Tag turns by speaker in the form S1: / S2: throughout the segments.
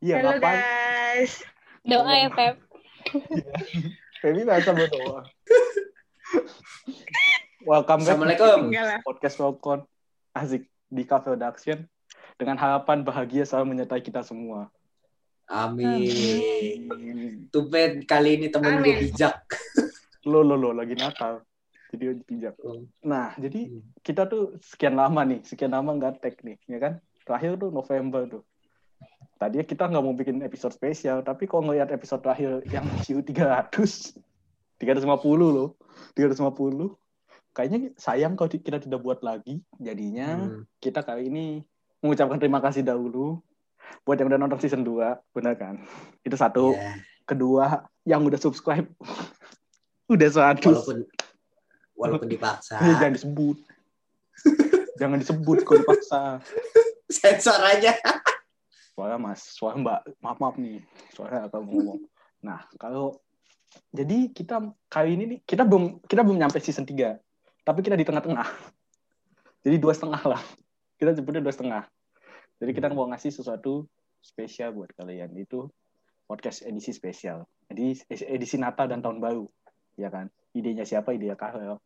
S1: Iya,
S2: Halo
S1: ngapain?
S2: guys.
S3: Doa ya, Pep.
S1: Feby biasa berdoa. Welcome back
S4: Assalamualaikum.
S1: Podcast Welcome Asik di Cafe Production dengan harapan bahagia selalu menyertai kita semua.
S4: Amin. Tumben kali ini temen gue
S2: Amin.
S4: bijak.
S1: Lo lo lo lagi Natal. Jadi pijak. Nah, jadi kita tuh sekian lama nih, sekian lama nggak tag nih, ya kan? Terakhir tuh November tuh. Tadinya kita nggak mau bikin episode spesial, tapi kalau ngeliat episode terakhir yang CU 300, 350 loh, 350, kayaknya sayang kalau kita tidak buat lagi. Jadinya
S4: Hmm.
S1: kita kali ini mengucapkan terima kasih dahulu buat yang udah nonton season 2, benar kan? Itu satu.
S4: Ya,
S1: Kedua, yang udah subscribe. udah 100.
S4: walaupun walaupun dipaksa.
S1: Jangan disebut. jangan disebut kalau dipaksa.
S4: Sensor aja.
S1: Soalnya mas, soalnya mbak, maaf maaf nih, soalnya akan ngomong. Nah kalau jadi kita kali ini nih kita belum kita belum nyampe season 3 tapi kita di tengah-tengah. Jadi dua setengah lah. Kita sebutnya dua setengah. Jadi kita mau ngasih sesuatu spesial buat kalian itu podcast edisi spesial. Jadi edisi Natal dan Tahun Baru, ya kan? Idenya siapa? Ide Karel.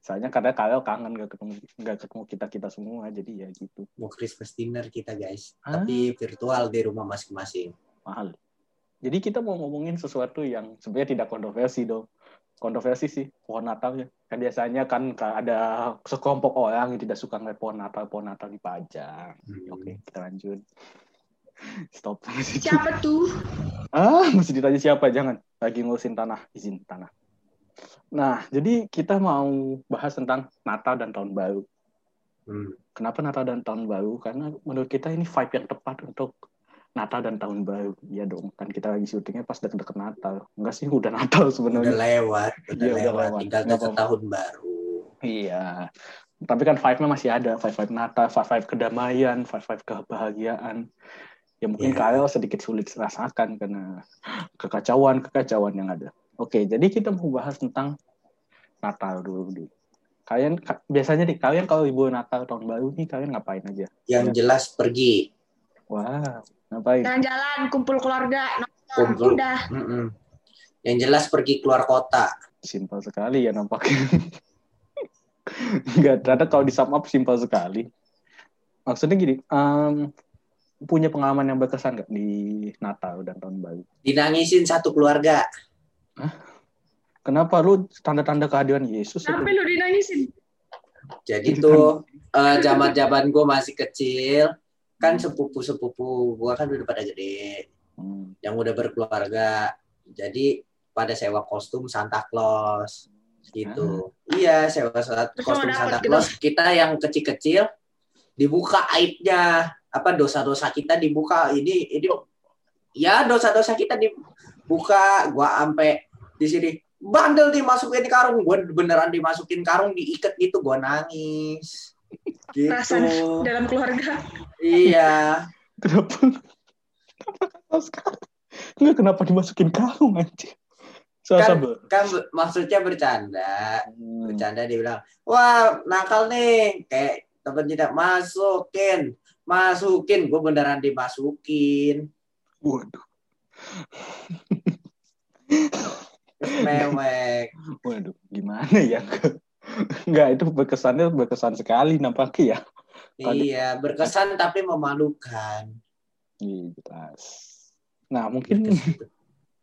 S1: Soalnya karena Karel kangen gak ketemu gak ketemu kita kita semua, jadi ya gitu.
S4: Mau Christmas dinner kita guys.
S1: Ah.
S4: Tapi virtual di rumah masing-masing.
S1: mahal. Jadi kita mau ngomongin sesuatu yang sebenarnya tidak kontroversi dong. Kontroversi sih pohon Natal ya. Kan biasanya kan ada sekelompok orang yang tidak suka ngeliat pohon Natal, pohon Natal dipajang.
S4: Hmm.
S1: Oke, kita lanjut. Stop.
S2: Siapa tuh?
S1: Ah, mesti ditanya siapa? Jangan. Lagi ngurusin tanah, izin tanah. Nah, jadi kita mau bahas tentang Natal dan Tahun Baru.
S4: Hmm.
S1: Kenapa Natal dan Tahun Baru? Karena menurut kita ini vibe yang tepat untuk Natal dan Tahun Baru. Iya dong, kan kita lagi syutingnya pas deket-deket Natal. Enggak sih, udah Natal
S4: Udah
S1: sebenarnya.
S4: lewat, udah
S1: Iya, udah
S4: lewat.
S1: lewat.
S4: Tinggal
S1: Nggak
S4: satu
S1: apa-apa.
S4: tahun baru.
S1: Iya. Tapi kan vibe-nya masih ada. Vibe-vibe Natal, vibe-vibe kedamaian, vibe-vibe kebahagiaan. Ya mungkin
S4: Iya.
S1: kalian sedikit sulit rasakan karena kekacauan-kekacauan yang ada. Oke, jadi kita mau bahas tentang Natal dulu. dulu. Kalian ka- biasanya nih, kalian kalau libur Natal tahun baru nih kalian ngapain aja?
S4: Yang
S1: Iya.
S4: jelas pergi.
S1: Wah, ngapain?
S2: Jalan-jalan, kumpul keluarga, nonton.
S4: Kumpul.
S2: Udah.
S4: Mm-mm. Yang jelas pergi keluar kota.
S1: Simpel sekali ya nampaknya. Enggak, ternyata kalau di sum up simpel sekali. Maksudnya gini, em, punya pengalaman yang berkesan nggak di Natal dan tahun baru?
S4: Dinangisin satu keluarga.
S1: Kenapa lu tanda-tanda kehadiran Yesus?
S2: Sampai lu dinangisin.
S4: Jadi tuh eh, zaman-zaman gue masih kecil, kan sepupu-sepupu gue kan udah pada gede,
S1: Hmm.
S4: yang udah berkeluarga. Jadi pada sewa kostum Santa Claus gitu. Iya, sewa kostum Santa
S2: gitu?
S4: Claus. Kita yang kecil-kecil dibuka aibnya, apa dosa-dosa kita dibuka. Ini ini ya dosa-dosa kita dibuka. Gua ampe di sini bandel dimasukin karung. Gua beneran dimasukin karung diikat gitu. Gua nangis. Gitu.
S2: Perasaan dalam keluarga.
S4: Iya.
S1: Kenapa? Kenapa sekarang? Enggak, kenapa dimasukin karung anjir?
S4: Kan-
S1: sabar.
S4: Kan maksudnya bercanda.
S1: Hmm.
S4: bercanda dia bilang wah nakal nih kayak temen tidak masukin masukin gue beneran dimasukin
S1: Waduh,
S4: mewek
S1: waduh, gimana ya? Enggak, itu berkesannya berkesan sekali nampaknya ya.
S4: Iya berkesan tapi memalukan
S1: Iya, jelas. Nah, mungkin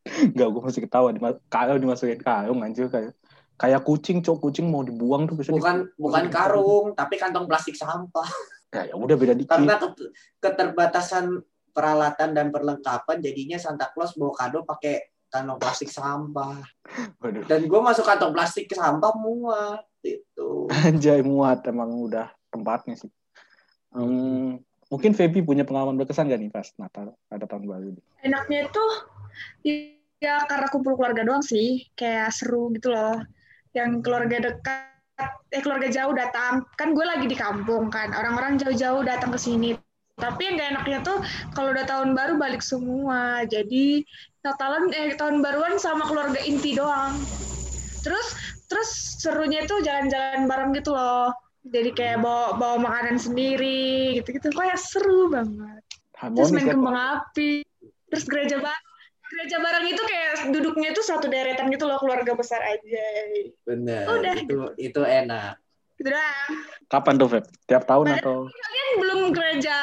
S1: Enggak, gue masih ketawa. Dima- Kalau dimasukin karung anjir kayak kayak kucing, cok kucing mau dibuang tuh biasanya.
S4: bukan bukan karung tapi kantong plastik sampah
S1: Ya, ya udah beda dikit.
S4: karena ket- keterbatasan peralatan dan perlengkapan jadinya Santa Claus bawa kado pakai kantong plastik sampah
S1: Waduh.
S4: dan gue masuk kantong plastik ke sampah muat itu
S1: Anjay muat emang udah tempatnya sih. Hmm, mungkin Feby punya pengalaman berkesan gak nih pas Natal ada tahun baru?
S2: Enaknya itu ya karena kumpul keluarga doang sih. Kayak seru gitu loh. Yang keluarga dekat, eh keluarga jauh datang. Kan gue lagi di kampung kan. Orang-orang jauh-jauh datang ke sini. Tapi yang gak enaknya tuh kalau udah tahun baru balik semua. Jadi Natalan eh tahun baruan sama keluarga inti doang. Terus terus serunya itu jalan-jalan bareng gitu loh. Jadi kayak bawa bawa makanan sendiri gitu-gitu. Kayak seru banget. terus
S1: Harmonis
S2: main
S1: ya.
S2: kembang api terus gereja bareng gereja bareng itu kayak duduknya itu satu deretan gitu loh keluarga besar aja
S4: Bener.
S2: Udah.
S4: Itu itu enak.
S2: gitu
S1: Kapan tuh, Feb? Tiap tahun
S2: Pada-
S1: atau?
S2: kalian belum gereja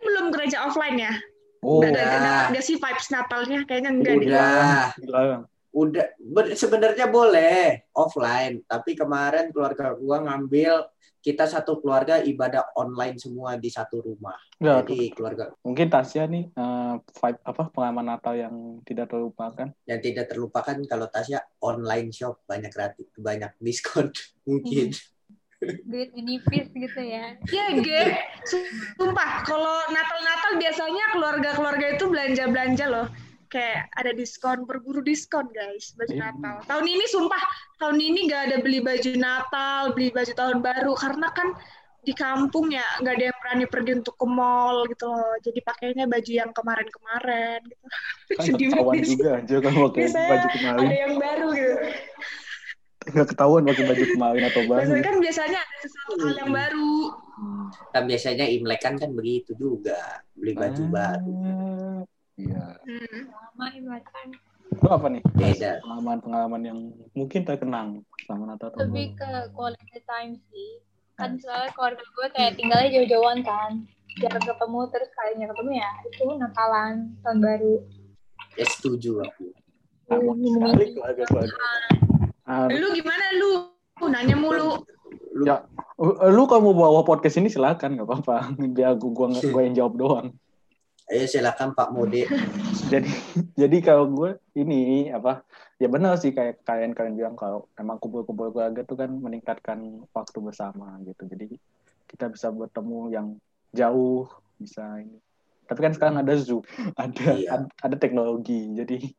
S2: kalian belum gereja offline ya
S1: Oh,
S4: udah.
S2: ada, ada sih vibes Natalnya kayaknya enggak.
S4: Udah. Udah ber- sebenarnya boleh offline, tapi kemarin keluarga gua ngambil kita satu keluarga ibadah online semua di satu rumah.
S1: Enggak,
S4: Jadi keluarga
S1: mungkin Tasya nih eh, vibe apa pengalaman Natal yang tidak terlupakan.
S4: yang tidak terlupakan kalau Tasya online shop banyak gratis banyak diskon mungkin.
S3: Duit menipis gitu ya
S2: Iya, Ge. Sumpah, kalau Natal-Natal biasanya keluarga-keluarga itu belanja-belanja loh. Kayak ada diskon, berburu diskon guys, baju
S1: Iya.
S2: Natal. Tahun ini sumpah, tahun ini nggak ada beli baju Natal, beli baju tahun baru. Karena kan di kampung ya nggak ada yang berani pergi untuk ke mall gitu loh. Jadi pakainya baju yang kemarin-kemarin gitu.
S1: Kan
S2: Sedih
S1: ketahuan
S2: banget sih.
S1: juga aja kan pakai baju kemarin.
S2: Ada yang baru gitu.
S1: Nggak ketahuan pakai baju kemarin atau baru.
S2: Biasanya kan biasanya ada sesuatu hal yang baru.
S1: Hmm.
S4: Kan biasanya Imlek kan kan begitu juga beli baju
S1: Ah,
S4: baru.
S1: Iya.
S2: Hmm.
S1: Itu apa nih?
S4: Beda.
S1: Pengalaman-pengalaman yang mungkin terkenang sama Natal tahun
S3: lebih
S1: baru.
S3: ke quality time sih kan soalnya keluarga gue kayak tinggalnya jauh-jauhan kan jarang ketemu terus kalinya ketemu ya itu Natalan tahun baru
S4: Ya setuju aku.
S1: Sama sekali keluarga-keluarga. Ah,
S2: Lu gimana lu? Lu Nanya mulu.
S4: Lu
S1: Ya, lu kalau mau bawa podcast ini silakan nggak apa-apa. Biar gua gua, gua yang jawab doang.
S4: Ayo silakan Pak Mode.
S1: Jadi jadi kalau gue ini apa ya benar sih kayak kalian kalian bilang kalau emang kumpul-kumpul keluarga tuh kan meningkatkan waktu bersama gitu. Jadi kita bisa bertemu yang jauh bisa ini. Tapi kan sekarang ada Zoom, ada
S4: Iya.
S1: ad- ada teknologi. Jadi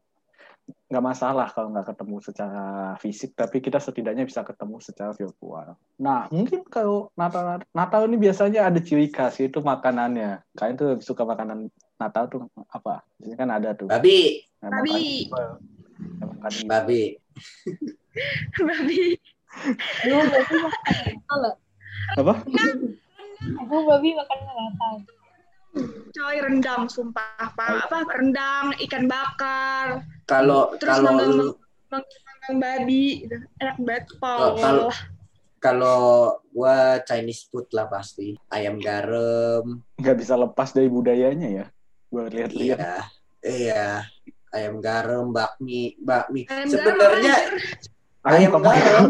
S1: nggak masalah kalau nggak ketemu secara fisik, tapi kita setidaknya bisa ketemu secara virtual. Nah, mungkin kalau Natal Natal ini biasanya ada ciri khas itu makanannya. Kalian tuh lebih suka makanan Natal tuh apa? Biasanya kan ada tuh.
S4: Babi,
S1: Emang
S2: Babi.
S4: babi.
S2: Babi.
S3: Babi Natal loh.
S1: Apa?
S3: Aduh, babi makan Natal.
S2: Coy rendang sumpah pak apa rendang ikan bakar
S4: Kalau
S2: Terus
S4: kalau
S2: manggang-
S4: lu
S2: manggang babi gitu. enak banget
S4: Kalau- kalau- kalau gua Chinese food lah pasti. Ayam garam,
S1: Nggak bisa lepas dari budayanya ya. Gue lihat-lihat.
S4: iya. Iya. Ayam garam, bakmi, bakmi.
S2: Ayam
S4: Sebenarnya ayam
S1: kamu-
S4: garam.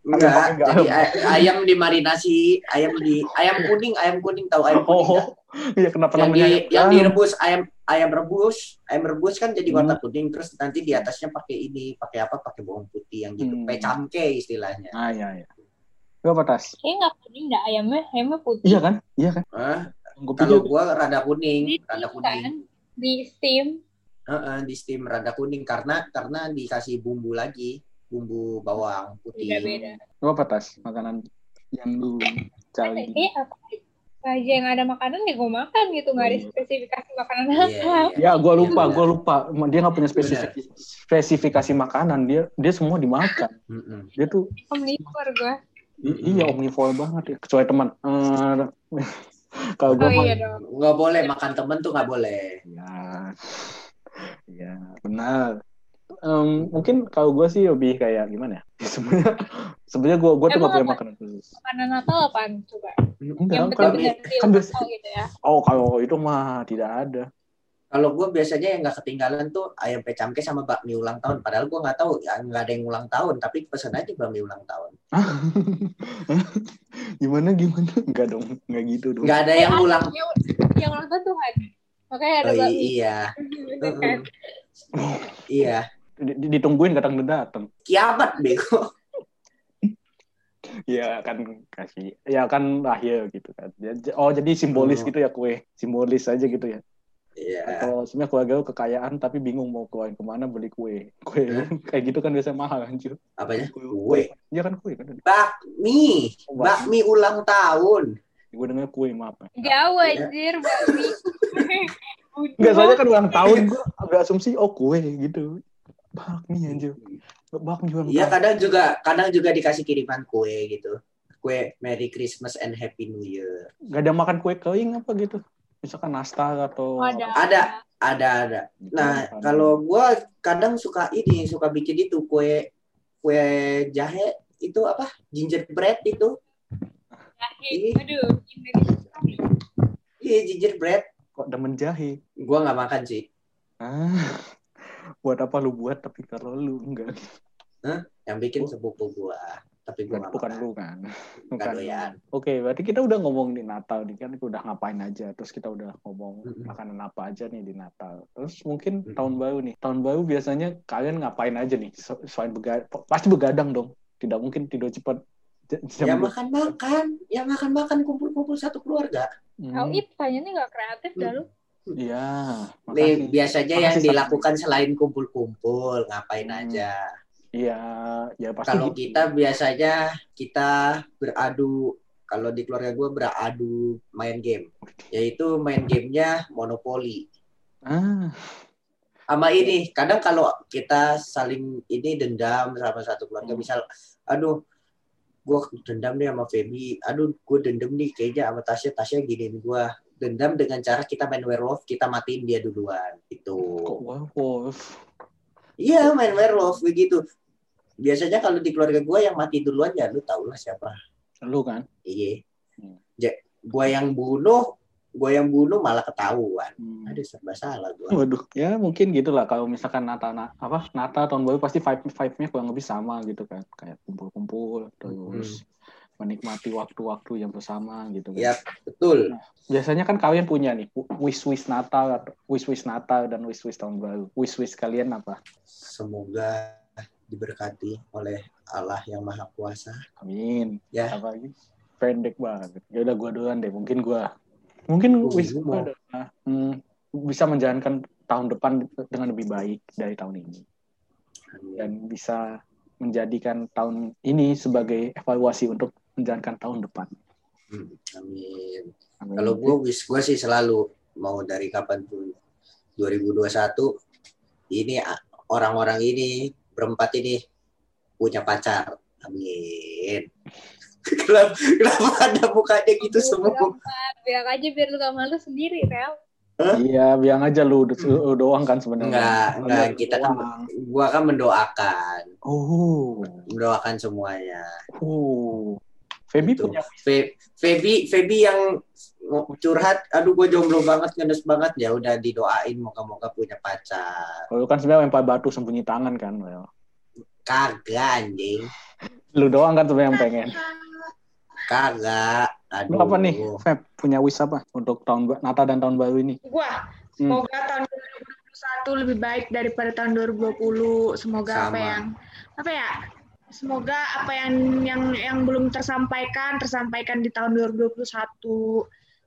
S4: Enggak, jadi ay- ayam dimarinasi, ayam di ayam kuning, ayam kuning tahu ayam kuning?
S1: Oh, iya kenapa
S4: yang
S1: namanya
S4: di yang direbus ayam ayam rebus ayam rebus kan jadi warna
S1: Hmm.
S4: kuning terus nanti di atasnya pakai ini pakai apa pakai bawang putih yang gitu
S1: Hmm.
S4: pecamke istilahnya
S1: Ah, iya, iya. Gue apa tas?
S3: Kayaknya nggak kuning dah ayamnya, ayamnya putih.
S1: Iya kan? Iya kan?
S4: Hah?
S1: Gue
S4: kalau gua rada kuning
S3: Di
S4: rada kuning
S3: kan, di steam.
S4: Heeh, di steam rada kuning karena karena dikasih bumbu lagi bumbu bawang putih
S3: Beda-beda.
S1: Apa tas? Makanan yang lu cari.
S3: kayaknya apa aja yang ada makanan ya gue makan gitu nggak ada
S1: Iya.
S3: spesifikasi makanan
S4: Iya,
S3: apa.
S4: iya.
S1: Ya, gue lupa,
S4: Iya.
S1: gue lupa. Dia nggak punya spesifik, spesifikasi makanan. Dia dia semua dimakan. Dia tuh
S3: Omnivore gue.
S1: iya omnivore banget ya. Kecuali teman. Eh, kalau gue
S3: Oh iya
S4: nggak boleh makan temen tuh nggak boleh
S1: Ya, ya benar. Em, mungkin kalau gue sih lebih kayak gimana ya? Sebenarnya, sebenarnya gue gue tuh gak punya
S3: apa?
S1: makanan khusus.
S3: Makanan Natal apaan coba?
S1: Enggak,
S3: Yang
S1: kan,
S3: benar-benar real
S1: kan biasa-
S3: Natal gitu ya.
S1: oh kalau itu mah tidak ada.
S4: kalau gue biasanya yang nggak ketinggalan tuh ayam pecamke sama bakmi ulang tahun padahal gue nggak tahu ya nggak ada yang ulang tahun tapi pesan aja bakmi ulang tahun
S1: gimana gimana? Enggak dong, enggak gitu dong.
S4: nggak ada yang ulang
S3: Yang, ulang tahun Tuhan. Makanya ada
S4: oh, i-
S3: bakmi.
S4: iya
S3: Gitu kan.
S4: iya
S1: Ditungguin kadang datang.
S4: kiamat bego
S1: Ya kan kasih, ya kan lahir gitu kan. Ya, Oh jadi simbolis
S4: Oh.
S1: gitu ya kue, simbolis aja gitu ya.
S4: iya
S1: Atau sebenarnya keluarga lu kekayaan tapi bingung mau keluarin ke mana beli kue. Kue
S4: Hah?
S1: kayak gitu kan biasanya mahal anjir.
S4: apanya
S1: Kue.
S4: kue
S1: Iya kan kue kan.
S4: bakmi
S1: Oh,
S4: bakmi ulang tahun
S1: Gue dengar kue maaf. ya.
S3: Jauh anjir bakmi.
S1: Enggak soalnya kan ulang tahun gue agak asumsi oh kue gitu. Bakmi anjir. Bakmi juga.
S4: iya kadang juga kadang juga dikasih kiriman kue gitu kue Merry Christmas and Happy New Year.
S1: Gak ada makan kue kering apa gitu? Misalkan nastar atau
S3: Oh, ada.
S4: Ada. Ada ada.
S1: gitu.
S4: Nah, kalau gua kadang suka ini, suka bikin itu kue kue jahe itu apa? Gingerbread itu.
S3: Jahe. Aduh.
S4: Iya, gingerbread.
S1: kok demen jahe.
S4: Gua nggak makan sih.
S1: Ah, buat apa lu buat tapi kalau lu enggak.
S4: Yang bikin sepupu gua. Tapi gua
S1: Bukan, bukan
S4: makan.
S1: lu kan.
S4: Bukan
S1: Bukan.
S4: doyan.
S1: Oke, berarti kita udah ngomong di Natal nih kan udah ngapain aja. Terus kita udah ngomong makanan apa aja nih di Natal. Terus mungkin tahun baru nih. Tahun baru biasanya kalian ngapain aja nih? Se- Selain begadang, pasti begadang dong. Tidak mungkin tidur cepat. J-
S4: Ya
S1: jam dua-
S4: makan-makan, ya makan-makan kumpul-kumpul satu keluarga.
S1: Hmm,
S3: Kau ip tanya nih nggak kreatif dah lu.
S1: Iya.
S4: Nih, biasanya
S1: Makasih,
S4: yang
S1: Sam.
S4: dilakukan selain kumpul-kumpul, ngapain
S1: Hmm.
S4: aja.
S1: Iya, ya pasti
S4: Kalau
S1: gitu.
S4: kita biasanya kita beradu, kalau di keluarga gue beradu main game, yaitu main gamenya monopoli.
S1: Ah,
S4: Sama ini, kadang kalau kita saling ini dendam sama satu keluarga,
S1: Hmm.
S4: misal, aduh, gue dendam nih sama Feby, aduh, gue dendam nih kayaknya sama Tasya, Tasya giniin gue. Dendam dengan cara kita main werewolf, kita matiin dia duluan. Itu.
S1: kok werewolf?
S4: Iya, main werewolf begitu. Biasanya kalau di keluarga gue yang mati duluan ya lu tau lah siapa.
S1: Lu kan?
S4: Iya.
S1: Hmm.
S4: Ja, gue yang bunuh, gue yang bunuh malah ketahuan.
S1: Hmm.
S4: Aduh serba salah gue.
S1: Waduh, ya mungkin gitulah kalau misalkan Natal na- apa Natal tahun baru pasti vibe vibe-nya kurang lebih sama gitu kan, kayak kumpul-kumpul terus menikmati waktu-waktu yang bersama gitu kan.
S4: Ya betul.
S1: Biasanya kan kalian punya nih wish wish Natal atau wish wish Natal dan wish wish tahun baru. Wish wish kalian apa?
S4: Semoga diberkati oleh Allah yang Maha Kuasa.
S1: Amin.
S4: Ya.
S1: Apa lagi? Pendek banget. Ya udah gua duluan deh. Mungkin gua mungkin
S4: Oh,
S1: wish gua adalah hmm, bisa menjalankan tahun depan dengan lebih baik dari tahun ini. dan bisa menjadikan tahun ini sebagai evaluasi untuk menjalankan tahun depan.
S4: Hmm, Amin.
S1: Amin.
S4: Kalau gue wish gue sih selalu mau dari kapan pun 2021 ini orang-orang ini berempat ini punya pacar. Amin. kenapa, kenapa ada mukanya gitu semua?
S3: Biar aja biar lu gak malu sendiri, Rel.
S1: Iya, bilang aja lu, lu doang kan sebenarnya.
S4: Enggak, enggak kita kan gua kan mendoakan,
S1: Oh,
S4: mendoakan semuanya.
S1: oh. Feby
S4: Gitu.
S1: punya
S4: Fe- Feby Feby yang curhat, aduh gue jomblo banget, ngenes banget ya udah didoain moga-moga punya pacar.
S1: Kalau kan sebenarnya lempar batu sembunyi tangan kan, Well.
S4: Kagak anjing,
S1: Lu doang kan sebenarnya yang pengen.
S4: kagak.
S1: Lu
S4: Aduh.
S1: apa nih, Feb? Punya wish apa untuk tahun Natal dan tahun baru ini?
S2: Gua
S1: Hmm.
S2: semoga tahun 2021 lebih baik daripada tahun 2020. Semoga apa
S4: Sama.
S2: yang apa ya? Semoga apa yang yang yang belum tersampaikan tersampaikan di tahun 2021.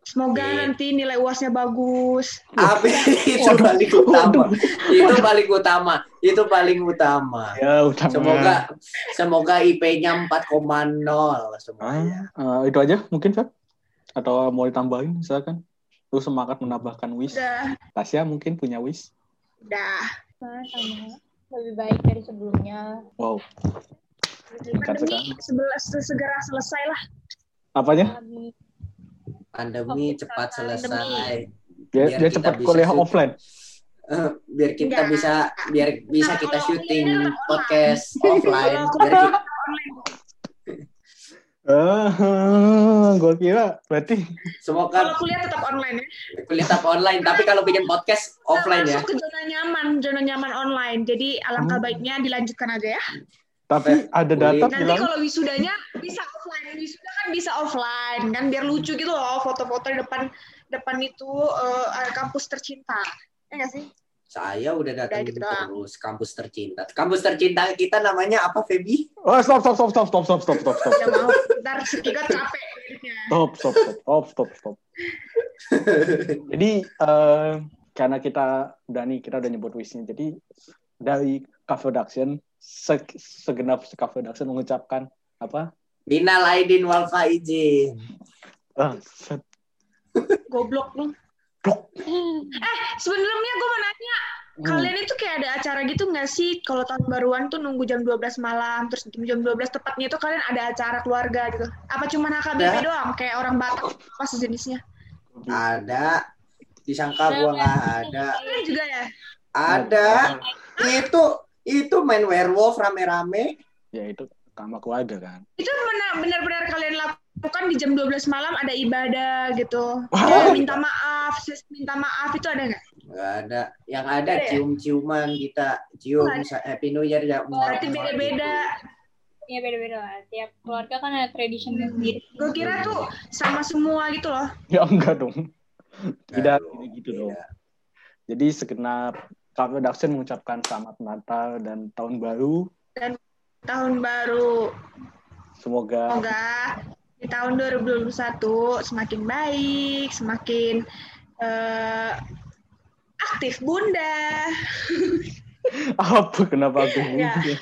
S2: Semoga
S4: Amin.
S2: nanti nilai UASnya bagus.
S4: Amin itu paling utama. Itu paling utama. Itu paling utama.
S1: Ya, udah.
S4: Semoga semoga IP-nya 4,0 semuanya.
S1: Ah, eh, itu aja mungkin, Feb? Atau mau ditambahin misalkan? Lu semangat menambahkan wish.
S2: Udah,
S1: Tasya mungkin punya wish.
S2: udah.
S3: Nah, sama lebih baik dari sebelumnya.
S1: Wow.
S2: Pandemi
S1: sekali.
S2: sebelas segera selesai lah.
S1: Apanya?
S4: Pandemi
S3: Covid
S4: cepat
S3: selesai.
S4: selesai.
S1: Biar,
S4: Biar
S1: cepat kuliah
S4: syuting.
S1: offline.
S4: Eh, biar kita
S2: Enggak.
S4: bisa biar bisa kita
S2: Kalau
S4: syuting podcast offline
S2: Kalau
S4: biar kita,
S1: Ah, gua kira berarti
S2: Kalau
S4: semoga
S2: kuliah tetap online ya.
S4: kuliah tetap online tapi kalau bikin podcast offline ya
S2: Masuk ke zona nyaman, zona nyaman online. Jadi alangkah
S1: Hmm.
S2: baiknya dilanjutkan aja ya.
S1: Tapi ada data
S2: Nanti
S1: bilang
S2: kalau wisudanya bisa offline, wisuda kan bisa offline kan biar lucu gitu loh foto-foto di depan depan itu eh, kampus tercinta. Ya sih?
S4: saya udah datang
S2: Udah gitu
S4: terus kampus tercinta kampus tercinta kita namanya apa Feby
S1: oh stop stop stop stop stop stop stop stop stop
S2: mau, ntar capek
S1: stop stop stop stop stop stop jadi eh, karena kita udah nih kita udah nyebut wishnya jadi dari Cafe Production se- segenap Cafe Production mengucapkan apa
S4: Minal Aidin wal Faizin
S1: ah,
S2: Goblok lu.
S1: Blok.
S2: Eh, sebelumnya gue mau nanya,
S1: Hmm.
S2: kalian itu kayak ada acara gitu nggak sih? Kalau tahun baruan tuh nunggu jam 12 malam, terus jam 12 tepatnya itu kalian ada acara keluarga gitu. Apa cuma HKBP
S4: Ada.
S2: doang? Kayak orang Batak apa sejenisnya?
S4: Ada. Disangka gua nggak ada.
S2: Kalian juga ya?
S4: Ada. Itu itu main werewolf rame-rame.
S1: Ya itu sama keluarga kan.
S2: Itu benar- benar-benar kalian lakukan di jam 12 malam ada ibadah gitu.
S1: Wah.
S2: Kayak minta maaf, sis- minta maaf itu ada nggak?
S4: Nggak ada. Yang ada
S2: ya?
S4: cium-ciuman kita. Cium Happy New Year ya.
S2: Berarti beda-beda.
S3: Iya beda-beda lah. Tiap keluarga kan ada traditionnya sendiri.
S2: Gue kira tuh sama semua gitu loh.
S1: Ya enggak dong. Tidak tidak gitu dong.
S4: beda.
S1: Jadi segenap Kak Production mengucapkan selamat Natal dan tahun baru.
S2: Tahun baru
S1: Semoga
S2: Semoga di tahun 2021 semakin baik, semakin eh, aktif bunda,
S1: apa kenapa aku
S2: Ya.
S1: bunyi?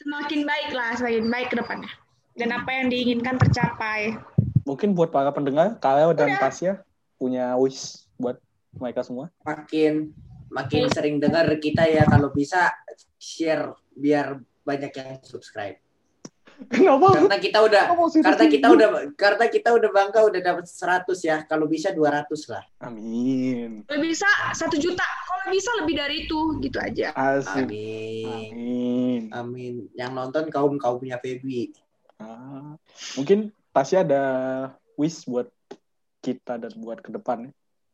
S2: semakin baik lah, semakin baik ke depannya. Dan apa yang diinginkan tercapai.
S1: Mungkin buat para pendengar, Kaleo dan
S2: Udah.
S1: Tasya punya wish buat mereka semua.
S4: Makin makin sering dengar kita ya kalau bisa share biar banyak yang subscribe.
S1: Kenapa?
S4: Karena kita udah karena kita udah karena kita udah bangga udah dapat 100 ya. Kalau bisa 200 lah.
S1: Amin.
S2: Kalau bisa satu juta, kalau bisa lebih dari itu, gitu aja.
S1: Asik.
S4: Amin.
S1: Amin.
S4: Amin. Yang nonton kaum kaumnya Feby.
S1: Ah, mungkin Tasya ada wish buat kita dan buat ke depan.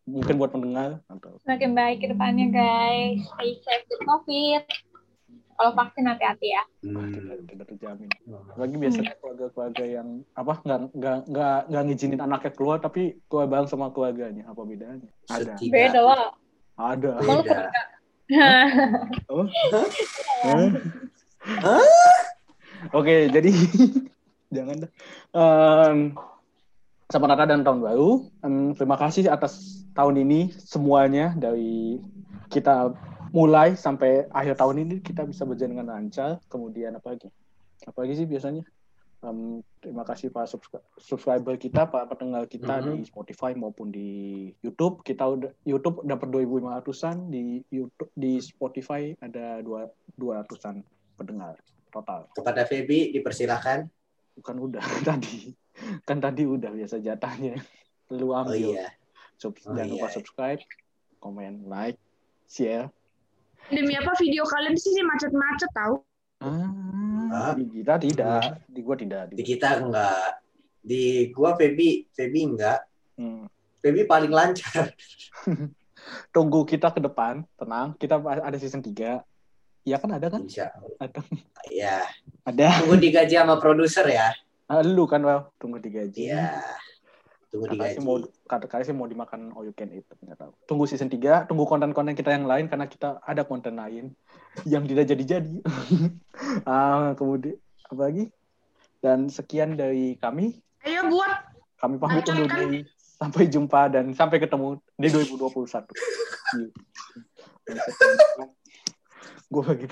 S1: Mungkin buat pendengar atau
S3: Semakin baik ke depannya guys. Stay safe dari COVID. Kalau vaksin hati-hati ya.
S1: tidak, tidak terjamin. Lagi biasanya keluarga-keluarga yang apa nggak nggak nggak nggak ngizinin anaknya keluar tapi keluar bareng sama keluarganya. Apa bedanya? Ada.
S4: Setidak-
S3: Beda lah.
S1: Ada.
S4: Beda.
S1: Oh. Oke, jadi jangan dah. Em, Selamat Natal dan Tahun Baru. Em, terima kasih atas tahun ini semuanya dari kita mulai sampai akhir tahun ini kita bisa berjalan dengan lancar. Kemudian apa lagi? Apa lagi sih biasanya? Em, terima kasih para subscri- subscriber kita, para pendengar kita
S4: Mhm.
S1: di Spotify maupun di YouTube. Kita udah YouTube dapat 2.500-an di YouTube di Spotify ada dua 200-an pendengar total.
S4: Kepada Feby dipersilahkan.
S1: Bukan udah tadi. Kan tadi udah biasa jatahnya. Lu
S4: Oh
S1: ambil.
S4: iya.
S1: Sub-
S4: Oh,
S1: jangan lupa
S4: iya.
S1: subscribe, komen, like, share.
S2: Demi apa video kalian di sini macet-macet tahu?
S1: Ah,
S4: Ah.
S1: di kita tidak, di gua tidak.
S4: Di kita enggak. Di gua Feby, Feby enggak.
S1: Hmm.
S4: Feby paling lancar.
S1: Tunggu kita ke depan, tenang. Kita ada season 3. Iya kan ada kan?
S4: Insya Allah.
S1: Ada.
S4: Ya.
S1: Ada.
S4: Tunggu digaji sama produser ya.
S1: Ah, lu kan, Well. Tunggu digaji.
S4: Iya. Tunggu digaji.
S1: sih mau kata katanya sih mau dimakan all you can eat, nggak tahu. Tunggu season 3, tunggu konten-konten kita yang lain karena kita ada konten lain yang tidak jadi-jadi. ah, kemudian apa lagi? Dan sekian dari kami.
S2: Ayo buat
S1: Kami pamit undur diri. Sampai jumpa dan sampai ketemu di 2021. Gue bagi